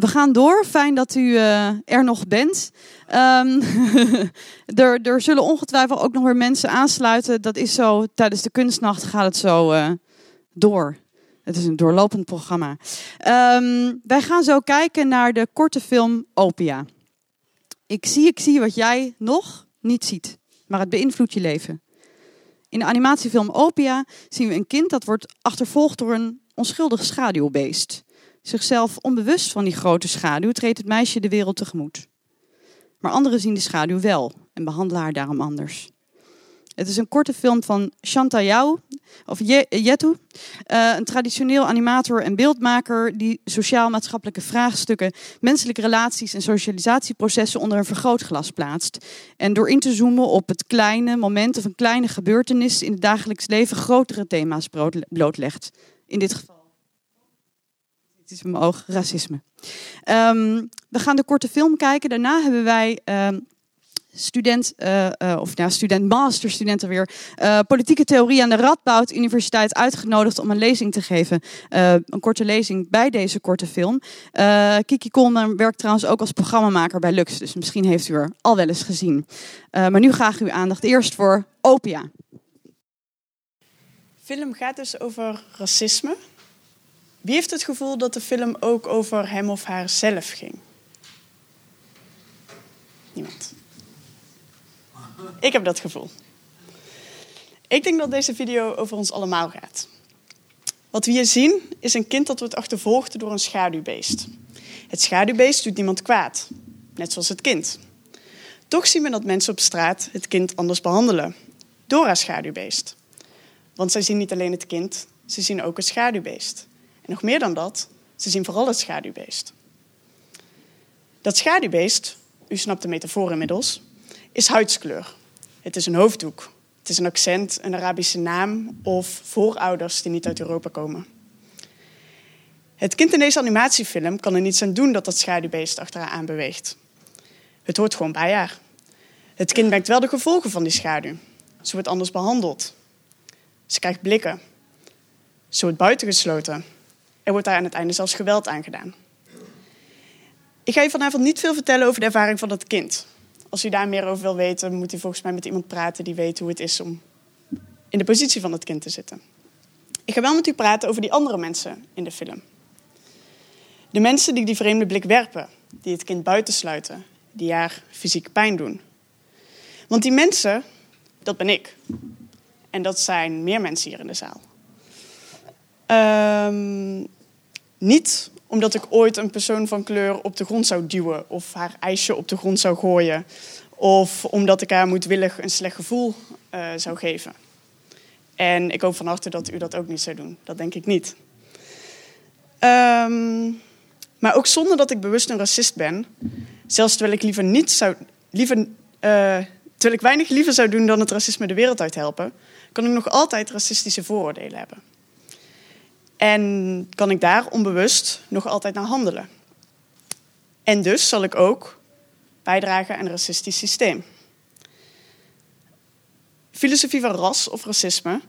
We gaan door. Fijn dat u uh, er nog bent. Um, er, er, zullen ongetwijfeld ook nog weer mensen aansluiten. Dat is zo, tijdens de kunstnacht gaat het zo uh, door. Het is een doorlopend programma. Um, wij gaan zo kijken naar de korte film Opia. Ik zie, ik zie wat jij nog niet ziet, maar het beïnvloedt je leven. In de animatiefilm Opia zien we een kind dat wordt achtervolgd door een onschuldig schaduwbeest. Zichzelf onbewust van die grote schaduw treedt het meisje de wereld tegemoet. Maar anderen zien de schaduw wel en behandelen haar daarom anders. Het is een korte film van Shanta Yao, of Yetu, uh, een traditioneel animator en beeldmaker die sociaal-maatschappelijke vraagstukken, menselijke relaties en socialisatieprocessen onder een vergrootglas plaatst. En door in te zoomen op het kleine moment of een kleine gebeurtenis in het dagelijks leven grotere thema's blootlegt. In dit geval is in mijn oog, racisme. Um, we gaan de korte film kijken. Daarna hebben wij um, student, uh, uh, of ja, student, masterstudenten weer, uh, politieke theorie aan de Radboud Universiteit uitgenodigd om een lezing te geven. een korte lezing bij deze korte film. Kiki Kolmer werkt trouwens ook als programmamaker bij Lux, dus misschien heeft u er al wel eens gezien. maar nu graag uw aandacht eerst voor Opia. film gaat dus over racisme. Wie heeft het gevoel dat de film ook over hem of haar zelf ging? Niemand. Ik heb dat gevoel. Ik denk dat deze video over ons allemaal gaat. Wat we hier zien is een kind dat wordt achtervolgd door een schaduwbeest. Het schaduwbeest doet niemand kwaad, net zoals het kind. Toch zien we dat mensen op straat het kind anders behandelen, door haar schaduwbeest. Want zij zien niet alleen het kind, ze zien ook het schaduwbeest. Nog meer dan dat, ze zien vooral het schaduwbeest. Dat schaduwbeest, u snapt de metafoor inmiddels, is huidskleur. Het is een hoofddoek. Het is een accent, een Arabische naam of voorouders die niet uit Europa komen. Het kind in deze animatiefilm kan er niets aan doen dat dat schaduwbeest achter haar aan beweegt. Het hoort gewoon bij haar. Het kind merkt wel de gevolgen van die schaduw. Ze wordt anders behandeld. Ze krijgt blikken. Ze wordt buitengesloten. Er wordt daar aan het einde zelfs geweld aangedaan. Ik ga je vanavond niet veel vertellen over de ervaring van het kind. Als u daar meer over wil weten, moet u volgens mij met iemand praten die weet hoe het is om in de positie van het kind te zitten. Ik ga wel met u praten over die andere mensen in de film. De mensen die die vreemde blik werpen, die het kind buitensluiten, die haar fysiek pijn doen. Want die mensen, dat ben ik. En dat zijn meer mensen hier in de zaal. Um, niet omdat ik ooit een persoon van kleur op de grond zou duwen of haar ijsje op de grond zou gooien. Of omdat ik haar moedwillig een slecht gevoel uh, zou geven. En ik hoop van harte dat u dat ook niet zou doen. Dat denk ik niet. Um, maar ook zonder dat ik bewust een racist ben, zelfs terwijl ik liever niet zou, liever, uh, terwijl ik weinig liever zou doen dan het racisme de wereld uit helpen, kan ik nog altijd racistische vooroordelen hebben. En kan ik daar onbewust nog altijd naar handelen. En dus zal ik ook bijdragen aan een racistisch systeem. Filosofie van ras of racisme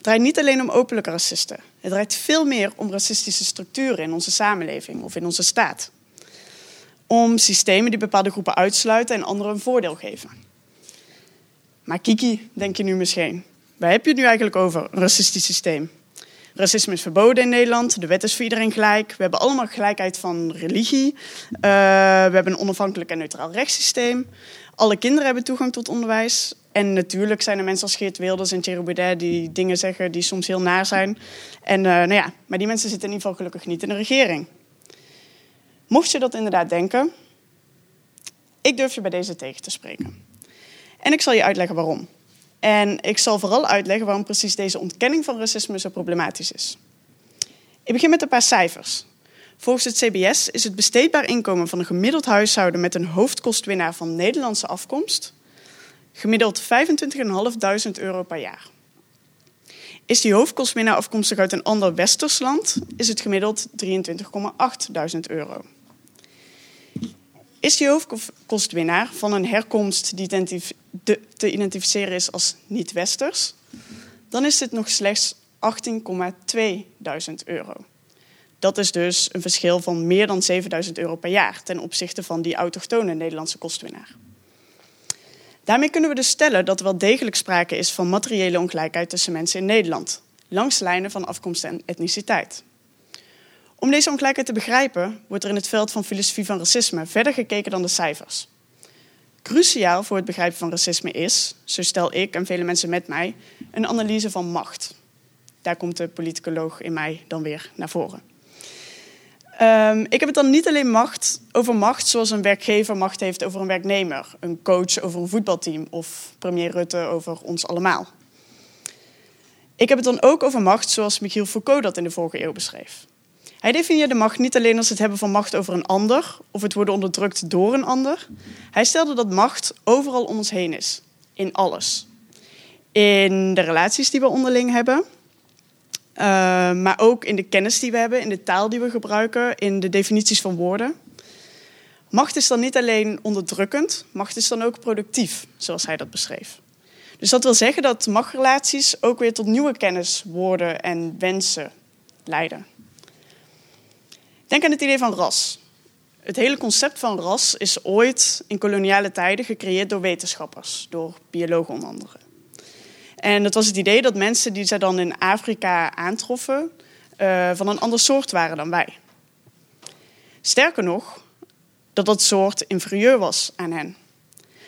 draait niet alleen om openlijke racisten. Het draait veel meer om racistische structuren in onze samenleving of in onze staat. Om systemen die bepaalde groepen uitsluiten en anderen een voordeel geven. Maar Kiki, denk je nu misschien, waar heb je het nu eigenlijk over, een racistisch systeem? Racisme is verboden in Nederland. De wet is voor iedereen gelijk. We hebben allemaal gelijkheid van religie. Uh, we hebben een onafhankelijk en neutraal rechtssysteem. Alle kinderen hebben toegang tot onderwijs. En natuurlijk zijn er mensen als Geert Wilders en Thierry Baudet die dingen zeggen die soms heel naar zijn. En, uh, nou ja, maar die mensen zitten in ieder geval gelukkig niet in de regering. Mocht je dat inderdaad denken, ik durf je bij deze tegen te spreken. En ik zal je uitleggen waarom. En ik zal vooral uitleggen waarom precies deze ontkenning van racisme zo problematisch is. Ik begin met een paar cijfers. Volgens het CBS is het besteedbaar inkomen van een gemiddeld huishouden met een hoofdkostwinnaar van Nederlandse afkomst gemiddeld 25.500 euro per jaar. Is die hoofdkostwinnaar afkomstig uit een ander westers land, is het gemiddeld 23.800 euro. Is die hoofdkostwinnaar van een herkomst die te identificeren is als niet-westers, dan is dit nog slechts 18,2 euro. Dat is dus een verschil van meer dan 7000 euro per jaar ten opzichte van die autochtone Nederlandse kostwinnaar. Daarmee kunnen we dus stellen dat er wel degelijk sprake is van materiële ongelijkheid tussen mensen in Nederland, langs lijnen van afkomst en etniciteit. Om deze ongelijkheid te begrijpen, wordt er in het veld van filosofie van racisme verder gekeken dan de cijfers. Cruciaal voor het begrijpen van racisme is, zo stel ik en vele mensen met mij, een analyse van macht. Daar komt de politicoloog in mij dan weer naar voren. Um, ik heb het dan niet alleen macht over macht zoals een werkgever macht heeft over een werknemer, een coach over een voetbalteam of premier Rutte over ons allemaal. Ik heb het dan ook over macht zoals Michiel Foucault dat in de vorige eeuw beschreef. Hij definieerde macht niet alleen als het hebben van macht over een ander of het worden onderdrukt door een ander. Hij stelde dat macht overal om ons heen is, in alles. In de relaties die we onderling hebben, uh, maar ook in de kennis die we hebben, in de taal die we gebruiken, in de definities van woorden. Macht is dan niet alleen onderdrukkend, macht is dan ook productief, zoals hij dat beschreef. Dus dat wil zeggen dat machtsrelaties ook weer tot nieuwe kennis, woorden en wensen leiden. Denk aan het idee van ras. Het hele concept van ras is ooit in koloniale tijden gecreëerd door wetenschappers, door biologen onder andere. En dat was het idee dat mensen die zij dan in Afrika aantroffen, uh, van een ander soort waren dan wij. Sterker nog, dat dat soort inferieur was aan hen.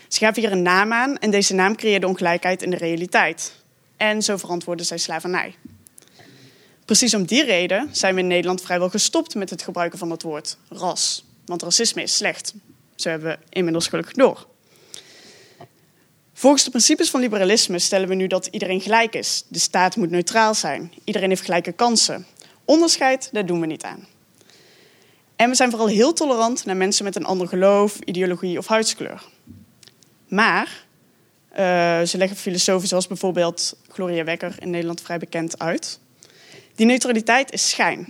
Ze gaven hier een naam aan en deze naam creëerde ongelijkheid in de realiteit. En zo verantwoordden zij slavernij. Precies om die reden zijn we in Nederland vrijwel gestopt met het gebruiken van het woord ras. Want racisme is slecht. Zo hebben we inmiddels gelukkig door. Volgens de principes van liberalisme stellen we nu dat iedereen gelijk is. De staat moet neutraal zijn. Iedereen heeft gelijke kansen. Onderscheid, daar doen we niet aan. En we zijn vooral heel tolerant naar mensen met een ander geloof, ideologie of huidskleur. Maar, uh, ze leggen filosofen zoals bijvoorbeeld Gloria Wekker in Nederland vrij bekend uit. Die neutraliteit is schijn.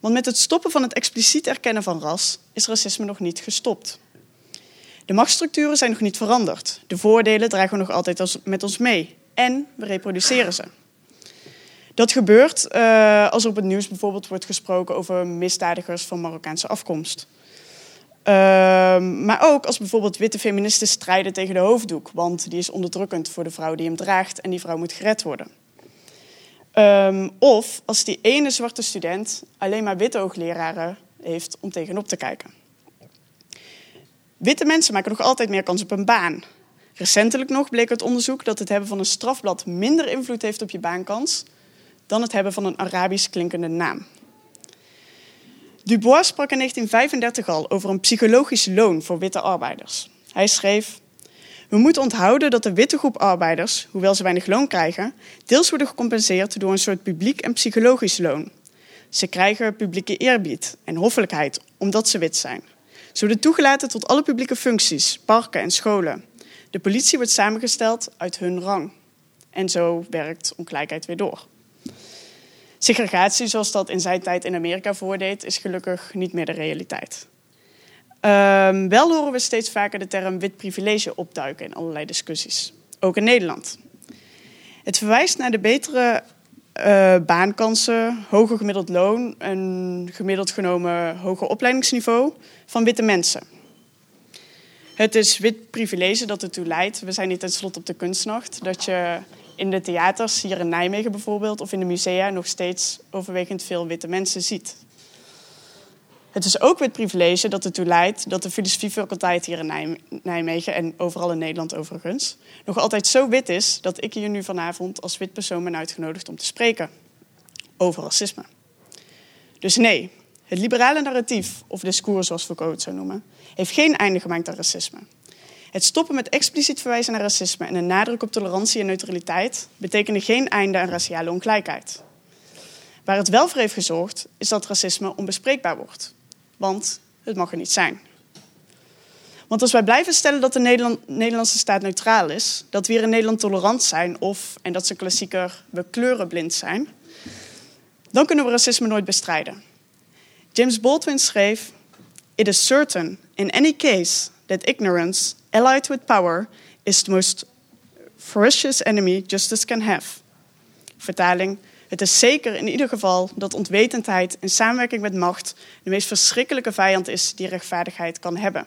Want met het stoppen van het expliciet erkennen van ras is racisme nog niet gestopt. De machtsstructuren zijn nog niet veranderd. De voordelen dragen we nog altijd met ons mee. En we reproduceren ze. Dat gebeurt uh, als er op het nieuws bijvoorbeeld wordt gesproken over misdadigers van Marokkaanse afkomst. Uh, maar ook als bijvoorbeeld witte feministen strijden tegen de hoofddoek, want die is onderdrukkend voor de vrouw die hem draagt en die vrouw moet gered worden. Um, of als die ene zwarte student alleen maar witte hoogleraren heeft om tegenop te kijken. Witte mensen maken nog altijd meer kans op een baan. Recentelijk nog bleek uit onderzoek dat het hebben van een strafblad minder invloed heeft op je baankans dan het hebben van een Arabisch klinkende naam. Dubois sprak in 1935 al over een psychologisch loon voor witte arbeiders. Hij schreef: We moeten onthouden dat de witte groep arbeiders, hoewel ze weinig loon krijgen, deels worden gecompenseerd door een soort publiek en psychologisch loon. Ze krijgen publieke eerbied en hoffelijkheid omdat ze wit zijn. Ze worden toegelaten tot alle publieke functies, parken en scholen. De politie wordt samengesteld uit hun rang. En zo werkt ongelijkheid weer door. Segregatie, zoals dat in zijn tijd in Amerika voordeed, is gelukkig niet meer de realiteit. Um, wel horen we steeds vaker de term wit privilege opduiken in allerlei discussies, ook in Nederland. Het verwijst naar de betere uh, baankansen, hoger gemiddeld loon en gemiddeld genomen hoger opleidingsniveau van witte mensen. Het is wit privilege dat ertoe leidt, we zijn niet tenslotte op de kunstnacht, dat je in de theaters, hier in Nijmegen bijvoorbeeld, of in de musea nog steeds overwegend veel witte mensen ziet. Het is ook wit privilege dat ertoe leidt dat de filosofiefaculteit hier in Nijmegen en overal in Nederland overigens nog altijd zo wit is dat ik hier nu vanavond als wit persoon ben uitgenodigd om te spreken over racisme. Dus nee, het liberale narratief, of discours zoals Foucault het zou noemen, heeft geen einde gemaakt aan racisme. Het stoppen met expliciet verwijzen naar racisme en een nadruk op tolerantie en neutraliteit betekende geen einde aan raciale ongelijkheid. Waar het wel voor heeft gezorgd, is dat racisme onbespreekbaar wordt. Want het mag er niet zijn. Want als wij blijven stellen dat de Nederland, Nederlandse staat neutraal is, dat we hier in Nederland tolerant zijn of, en dat een klassieker, we kleurenblind zijn, dan kunnen we racisme nooit bestrijden. James Baldwin schreef: It is certain in any case that ignorance, allied with power, is the most ferocious enemy justice can have. Vertaling: Het is zeker in ieder geval dat ontwetendheid in samenwerking met macht de meest verschrikkelijke vijand is die rechtvaardigheid kan hebben.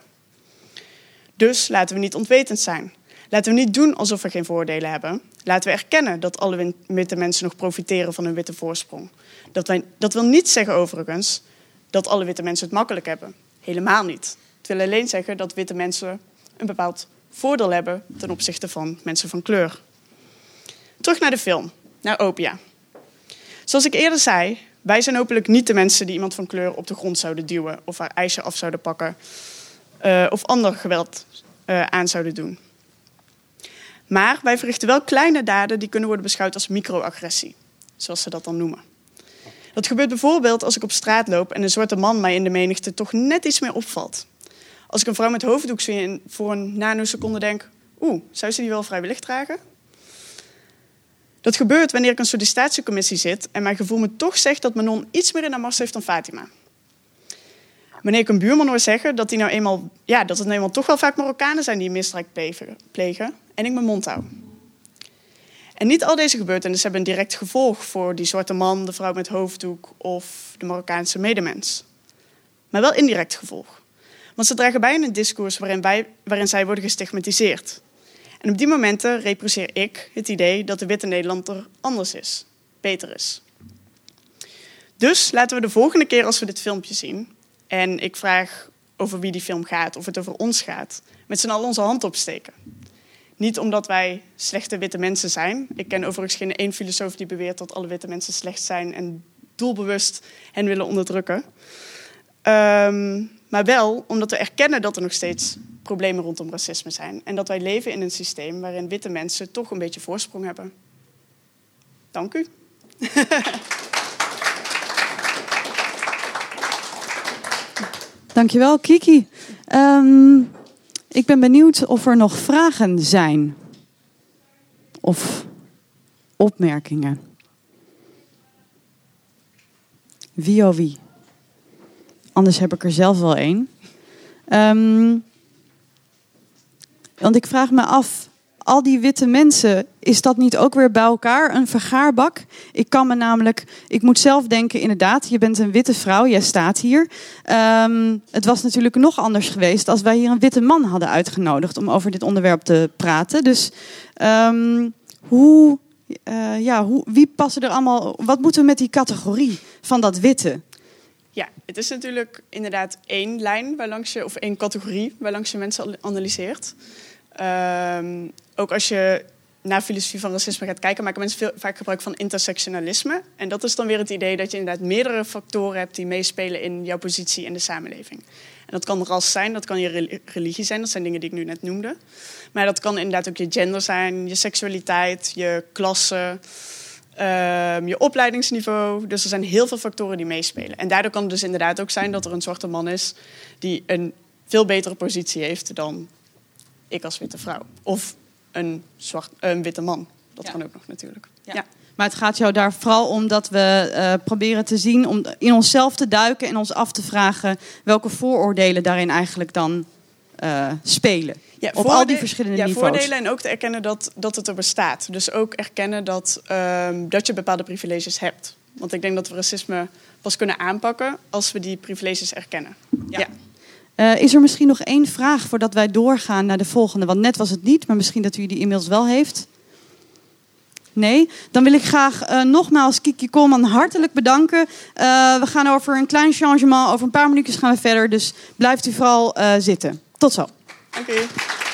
Dus laten we niet ontwetend zijn. Laten we niet doen alsof we geen voordelen hebben. Laten we erkennen dat alle witte mensen nog profiteren van hun witte voorsprong. Dat, wij, dat wil niet zeggen overigens dat alle witte mensen het makkelijk hebben. Helemaal niet. Het wil alleen zeggen dat witte mensen een bepaald voordeel hebben ten opzichte van mensen van kleur. Terug naar de film, naar Opia. Zoals ik eerder zei, wij zijn hopelijk niet de mensen die iemand van kleur op de grond zouden duwen of haar ijsje af zouden pakken uh, of ander geweld uh, aan zouden doen. Maar wij verrichten wel kleine daden die kunnen worden beschouwd als microagressie, zoals ze dat dan noemen. Dat gebeurt bijvoorbeeld als ik op straat loop en een zwarte man mij in de menigte toch net iets meer opvalt. Als ik een vrouw met hoofddoek zie en voor een nanoseconde denk, oeh, zou ze die wel vrijwillig dragen? Dat gebeurt wanneer ik een sollicitatiecommissie zit en mijn gevoel me toch zegt dat Manon iets meer in haar mars heeft dan Fatima. Wanneer ik een buurman hoor zeggen dat, die nou eenmaal, ja, dat het nou eenmaal toch wel vaak Marokkanen zijn die misdrijf plegen en ik mijn mond hou. En niet al deze gebeurtenissen hebben een direct gevolg voor die zwarte man, de vrouw met hoofddoek of de Marokkaanse medemens. Maar wel indirect gevolg. Want ze dragen bij in een discours waarin, wij, waarin zij worden gestigmatiseerd. En op die momenten reproduceer ik het idee dat de witte Nederlander anders is, beter is. Dus laten we de volgende keer als we dit filmpje zien en ik vraag over wie die film gaat, of het over ons gaat, met z'n allen onze hand opsteken. Niet omdat wij slechte witte mensen zijn. Ik ken overigens geen één filosoof die beweert dat alle witte mensen slecht zijn en doelbewust hen willen onderdrukken. Um, maar wel omdat we erkennen dat er nog steeds problemen rondom racisme zijn. En dat wij leven in een systeem waarin witte mensen toch een beetje voorsprong hebben. Dank u. Dankjewel, Kiki. Um, ik ben benieuwd of er nog vragen zijn. Of opmerkingen. Wie of wie? Anders heb ik er zelf wel één. Um, want ik vraag me af, al die witte mensen, is dat niet ook weer bij elkaar een vergaarbak? Ik kan me namelijk, ik moet zelf denken, inderdaad, je bent een witte vrouw, jij staat hier. Um, het was natuurlijk nog anders geweest als wij hier een witte man hadden uitgenodigd om over dit onderwerp te praten. Dus um, hoe, uh, ja, hoe, wie passen er allemaal, wat moeten we met die categorie van dat witte? Ja, het is natuurlijk inderdaad één lijn waarlangs je, of één categorie waarlangs je mensen analyseert. Um, ook als je naar filosofie van racisme gaat kijken, maken mensen veel, vaak gebruik van intersectionalisme. En dat is dan weer het idee dat je inderdaad meerdere factoren hebt die meespelen in jouw positie in de samenleving. En dat kan ras zijn, dat kan je religie zijn, dat zijn dingen die ik nu net noemde. Maar dat kan inderdaad ook je gender zijn, je seksualiteit, je klasse, uh, je opleidingsniveau. Dus er zijn heel veel factoren die meespelen. En daardoor kan het dus inderdaad ook zijn dat er een zwarte man is die een veel betere positie heeft dan ik als witte vrouw. Of een, zwart, een witte man. Dat kan ook nog natuurlijk. Ja. Maar het gaat jou daar vooral om dat we uh, proberen te zien, om in onszelf te duiken en ons af te vragen welke vooroordelen daarin eigenlijk dan uh, spelen. Ja, op al die verschillende ja, niveaus. voordelen en ook te erkennen dat, dat het er bestaat. Dus ook erkennen dat, um, dat je bepaalde privileges hebt. Want ik denk dat we racisme pas kunnen aanpakken als we die privileges erkennen. ja. ja. Uh, is er misschien nog één vraag voordat wij doorgaan naar de volgende? Want net was het niet, maar misschien dat u die inmiddels wel heeft. Nee? Dan wil ik graag uh, nogmaals Kiki Kolman hartelijk bedanken. Uh, we gaan over een klein changement. Over een paar minuutjes gaan we verder. Dus blijft u vooral zitten. Tot zo. Dank u.